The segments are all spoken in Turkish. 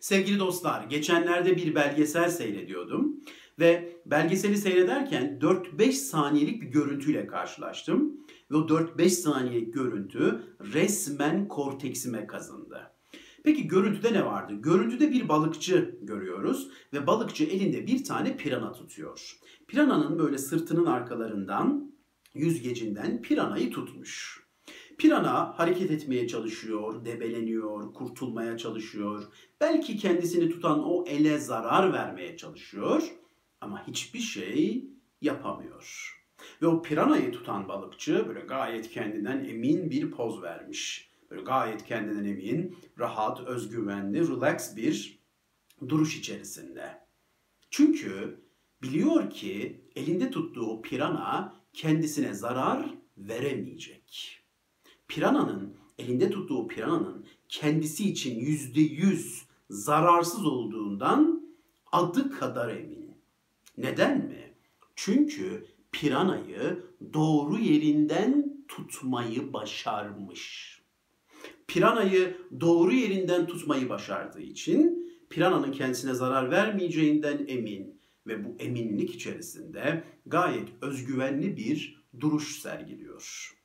Sevgili dostlar, geçenlerde bir belgesel seyrediyordum ve belgeseli seyrederken 4-5 saniyelik bir görüntüyle karşılaştım ve o 4-5 saniyelik görüntü resmen korteksime kazındı. Peki görüntüde ne vardı? Görüntüde bir balıkçı görüyoruz ve balıkçı elinde bir tane pirana tutuyor. Pirananın böyle sırtının arkalarından, yüzgecinden piranayı tutmuş. Pirana hareket etmeye çalışıyor, debeleniyor, kurtulmaya çalışıyor. Belki kendisini tutan o ele zarar vermeye çalışıyor ama hiçbir şey yapamıyor. Ve o piranayı tutan balıkçı böyle gayet kendinden emin bir poz vermiş. Böyle gayet kendinden emin, rahat, özgüvenli, relax bir duruş içerisinde. Çünkü biliyor ki elinde tuttuğu pirana kendisine zarar veremeyecek. Pirananın, elinde tuttuğu pirananın kendisi için yüzde yüz zararsız olduğundan adı kadar emin. Neden mi? Çünkü piranayı doğru yerinden tutmayı başarmış. Piranayı doğru yerinden tutmayı başardığı için pirananın kendisine zarar vermeyeceğinden emin ve bu eminlik içerisinde gayet özgüvenli bir duruş sergiliyor.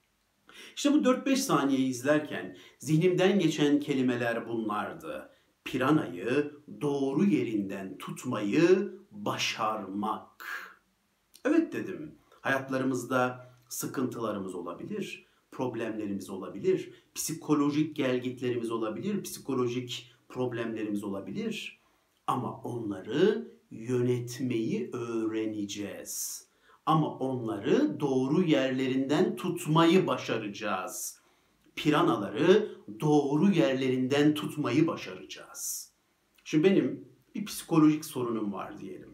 İşte bu 4-5 saniyeyi izlerken zihnimden geçen kelimeler bunlardı. Piranayı doğru yerinden tutmayı başarmak. Evet dedim. Hayatlarımızda sıkıntılarımız olabilir, problemlerimiz olabilir, psikolojik gelgitlerimiz olabilir, psikolojik problemlerimiz olabilir. Ama onları yönetmeyi öğreneceğiz. Ama onları doğru yerlerinden tutmayı başaracağız. Piranaları doğru yerlerinden tutmayı başaracağız. Şimdi benim bir psikolojik sorunum var diyelim.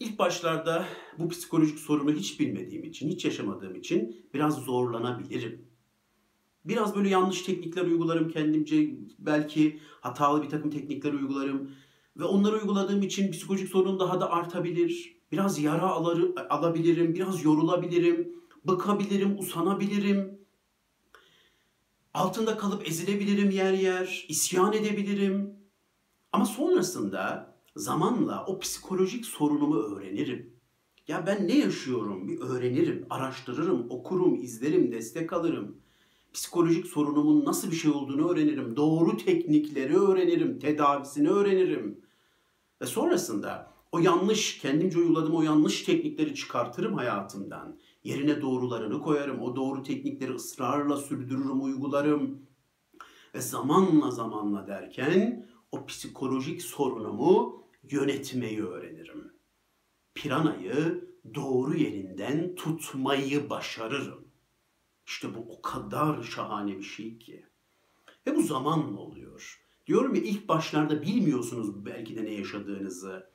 İlk başlarda bu psikolojik sorunu hiç bilmediğim için, hiç yaşamadığım için biraz zorlanabilirim. Biraz böyle yanlış teknikler uygularım kendimce, belki hatalı bir takım teknikler uygularım ve onları uyguladığım için psikolojik sorun daha da artabilir. Biraz yara alır, alabilirim, biraz yorulabilirim, bıkabilirim, usanabilirim. Altında kalıp ezilebilirim yer yer, isyan edebilirim. Ama sonrasında zamanla o psikolojik sorunumu öğrenirim. Ya ben ne yaşıyorum bir öğrenirim, araştırırım, okurum, izlerim, destek alırım. Psikolojik sorunumun nasıl bir şey olduğunu öğrenirim. Doğru teknikleri öğrenirim, tedavisini öğrenirim. Ve sonrasında o yanlış, kendimce uyguladığım o yanlış teknikleri çıkartırım hayatımdan. Yerine doğrularını koyarım. O doğru teknikleri ısrarla sürdürürüm, uygularım. Ve zamanla zamanla derken o psikolojik sorunumu yönetmeyi öğrenirim. Piranayı doğru yerinden tutmayı başarırım. İşte bu o kadar şahane bir şey ki. Ve bu zamanla oluyor. Diyorum ya ilk başlarda bilmiyorsunuz belki de ne yaşadığınızı.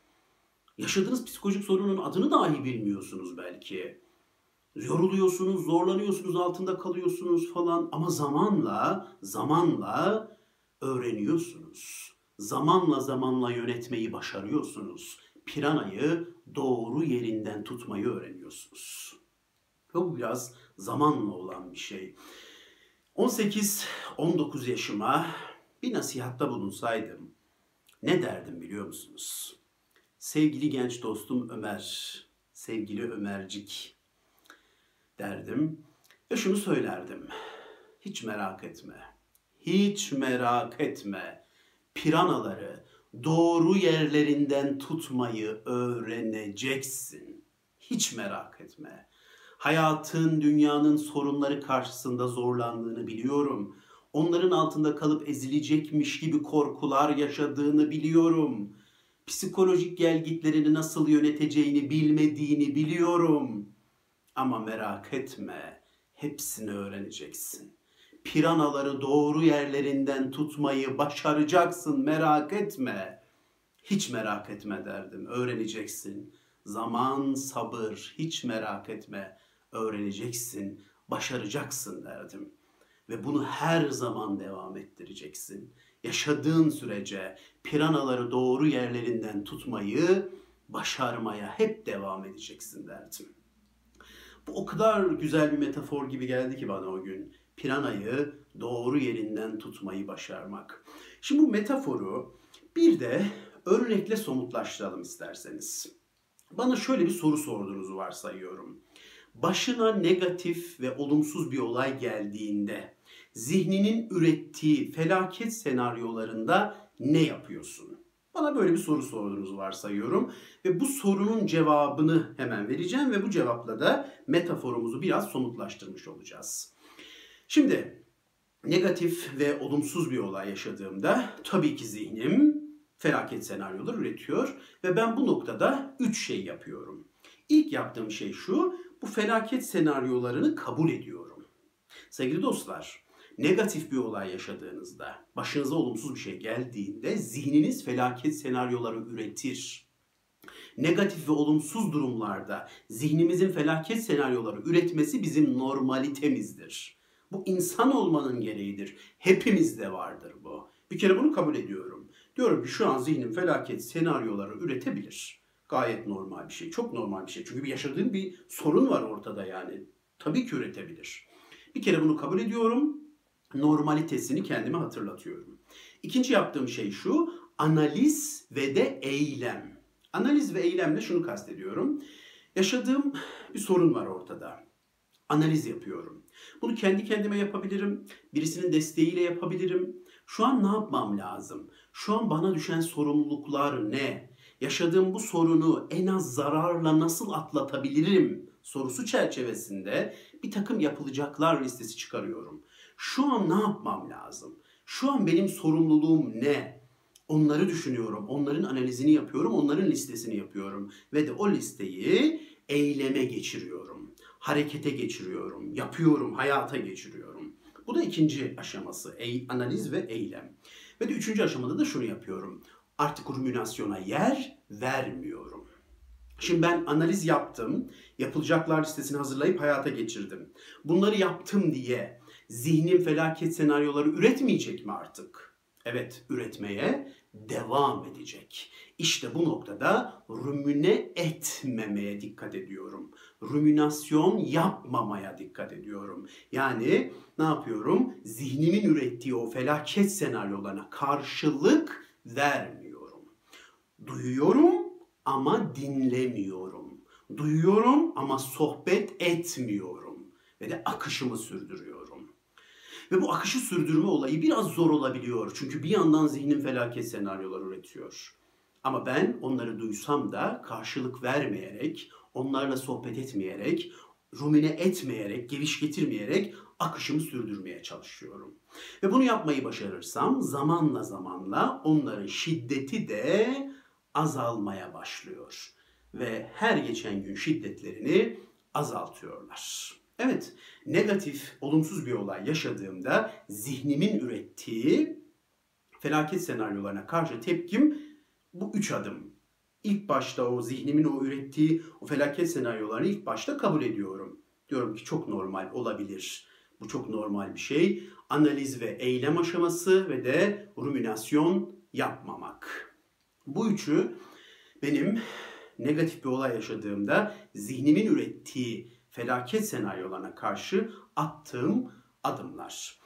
Yaşadığınız psikolojik sorunun adını dahi bilmiyorsunuz belki. Yoruluyorsunuz, zorlanıyorsunuz, altında kalıyorsunuz falan ama zamanla, zamanla öğreniyorsunuz. Zamanla zamanla yönetmeyi başarıyorsunuz. Piranayı doğru yerinden tutmayı öğreniyorsunuz. Bu biraz zamanla olan bir şey. 18-19 yaşıma bir nasihatta bulunsaydım ne derdim biliyor musunuz? Sevgili genç dostum Ömer, sevgili Ömercik derdim ve şunu söylerdim. Hiç merak etme. Hiç merak etme. Piranaları doğru yerlerinden tutmayı öğreneceksin. Hiç merak etme. Hayatın, dünyanın sorunları karşısında zorlandığını biliyorum. Onların altında kalıp ezilecekmiş gibi korkular yaşadığını biliyorum. Psikolojik gelgitlerini nasıl yöneteceğini bilmediğini biliyorum. Ama merak etme, hepsini öğreneceksin. Piranaları doğru yerlerinden tutmayı başaracaksın, merak etme. Hiç merak etme derdim, öğreneceksin. Zaman, sabır, hiç merak etme, öğreneceksin, başaracaksın derdim. Ve bunu her zaman devam ettireceksin. Yaşadığın sürece piranaları doğru yerlerinden tutmayı, başarmaya hep devam edeceksin derdim. Bu o kadar güzel bir metafor gibi geldi ki bana o gün. Piranayı doğru yerinden tutmayı başarmak. Şimdi bu metaforu Bir de örnekle somutlaştıralım isterseniz. Bana şöyle bir soru sorduğunuzu varsayıyorum. Başına negatif ve olumsuz bir olay geldiğinde zihninin ürettiği felaket senaryolarında ne yapıyorsun? Bana böyle bir soru sorduğunuzu varsayıyorum ve bu sorunun cevabını hemen vereceğim ve bu cevapla da metaforumuzu biraz somutlaştırmış olacağız. Şimdi negatif ve olumsuz bir olay yaşadığımda tabii ki zihnim felaket senaryolar üretiyor ve ben bu noktada üç şey yapıyorum. İlk yaptığım şey şu, bu felaket senaryolarını kabul ediyorum. Sevgili dostlar, negatif bir olay yaşadığınızda, başınıza olumsuz bir şey geldiğinde zihniniz felaket senaryoları üretir. Negatif ve olumsuz durumlarda zihnimizin felaket senaryoları üretmesi bizim normalitemizdir. Bu insan olmanın gereğidir. Hepimizde vardır bu. Bir kere bunu kabul ediyorum. Diyorum ki şu an zihnim felaket senaryoları üretebilir. Gayet normal bir şey. Çok normal bir şey. Çünkü bir yaşadığım bir sorun var ortada yani. Tabii ki üretebilir. Bir kere bunu kabul ediyorum. Normalitesini kendime hatırlatıyorum. İkinci yaptığım şey şu. Analiz ve de eylem. Analiz ve eylemle şunu kastediyorum. Yaşadığım bir sorun var ortada. Analiz yapıyorum. Bunu kendi kendime yapabilirim. Birisinin desteğiyle yapabilirim. Şu an ne yapmam lazım? Şu an bana düşen sorumluluklar ne? Yaşadığım bu sorunu en az zararla nasıl atlatabilirim sorusu çerçevesinde bir takım yapılacaklar listesi çıkarıyorum. Şu an ne yapmam lazım? Şu an benim sorumluluğum ne? Onları düşünüyorum, onların analizini yapıyorum, onların listesini yapıyorum ve de o listeyi eyleme geçiriyorum. Harekete geçiriyorum, yapıyorum, hayata geçiriyorum. Bu da ikinci aşaması, ey, analiz ve eylem. Ve de üçüncü aşamada da şunu yapıyorum. Artık ruminasyona yer vermiyorum. Şimdi ben analiz yaptım, yapılacaklar listesini hazırlayıp hayata geçirdim. Bunları yaptım diye zihnim felaket senaryoları üretmeyecek mi artık? Evet, üretmeye devam edecek. İşte bu noktada rumüne etmemeye dikkat ediyorum. Ruminasyon yapmamaya dikkat ediyorum. Yani ne yapıyorum? Zihnimin ürettiği o felaket senaryolarına karşılık vermiyorum. Duyuyorum ama dinlemiyorum. Duyuyorum ama sohbet etmiyorum ve de akışımı sürdürüyorum. Ve bu akışı sürdürme olayı biraz zor olabiliyor. Çünkü bir yandan zihnim felaket senaryolar üretiyor. Ama ben onları duysam da karşılık vermeyerek, onlarla sohbet etmeyerek, rumine etmeyerek, geviş getirmeyerek akışımı sürdürmeye çalışıyorum. Ve bunu yapmayı başarırsam zamanla zamanla onların şiddeti de azalmaya başlıyor. Ve her geçen gün şiddetlerini azaltıyorlar. Evet, negatif, olumsuz bir olay yaşadığımda zihnimin ürettiği felaket senaryolarına karşı tepkim bu üç adım. İlk başta o zihnimin o ürettiği o felaket senaryolarını ilk başta kabul ediyorum. Diyorum ki çok normal olabilir. Bu çok normal bir şey. Analiz ve eylem aşaması ve de ruminasyon yapmamak. Bu üçü benim negatif bir olay yaşadığımda zihnimin ürettiği felaket senaryolarına karşı attığım adımlar.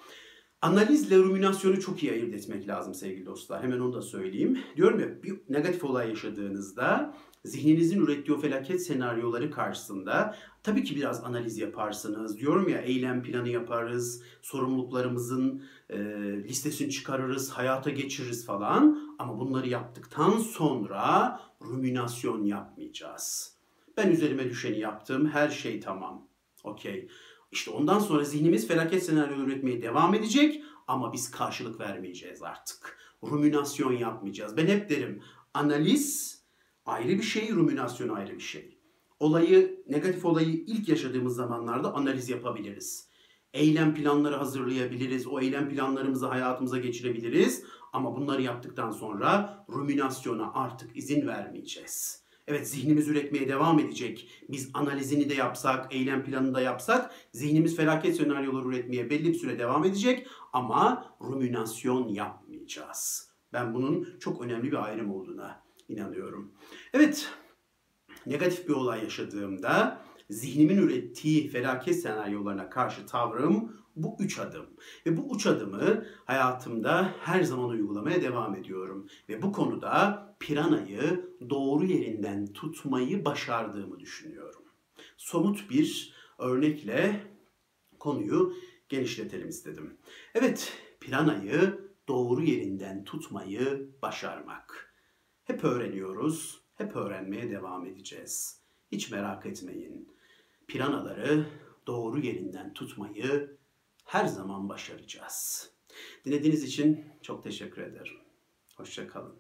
Analizle ruminasyonu çok iyi ayırt etmek lazım sevgili dostlar. Hemen onu da söyleyeyim. Diyorum ya bir negatif olay yaşadığınızda zihninizin ürettiği o felaket senaryoları karşısında tabii ki biraz analiz yaparsınız. Diyorum ya eylem planı yaparız, sorumluluklarımızın e, listesini çıkarırız, hayata geçiririz falan. Ama bunları yaptıktan sonra ruminasyon yapmayacağız. Ben üzerime düşeni yaptım, her şey tamam. Okey. İşte ondan sonra zihnimiz felaket senaryoları üretmeye devam edecek ama biz karşılık vermeyeceğiz artık. Ruminasyon yapmayacağız. Ben hep derim analiz ayrı bir şey, ruminasyon ayrı bir şey. Olayı, negatif olayı ilk yaşadığımız zamanlarda analiz yapabiliriz. Eylem planları hazırlayabiliriz. O eylem planlarımızı hayatımıza geçirebiliriz. Ama bunları yaptıktan sonra ruminasyona artık izin vermeyeceğiz. Evet zihnimiz üretmeye devam edecek. Biz analizini de yapsak, eylem planını da yapsak zihnimiz felaket senaryoları üretmeye belli bir süre devam edecek ama ruminasyon yapmayacağız. Ben bunun çok önemli bir ayrım olduğuna inanıyorum. Evet, negatif bir olay yaşadığımda zihnimin ürettiği felaket senaryolarına karşı tavrım bu üç adım. Ve bu üç adımı hayatımda her zaman uygulamaya devam ediyorum. Ve bu konuda piranayı doğru yerinden tutmayı başardığımı düşünüyorum. Somut bir örnekle konuyu genişletelim istedim. Evet, piranayı doğru yerinden tutmayı başarmak. Hep öğreniyoruz, hep öğrenmeye devam edeceğiz. Hiç merak etmeyin. Piranaları doğru yerinden tutmayı her zaman başaracağız. Dinlediğiniz için çok teşekkür ederim. Hoşçakalın.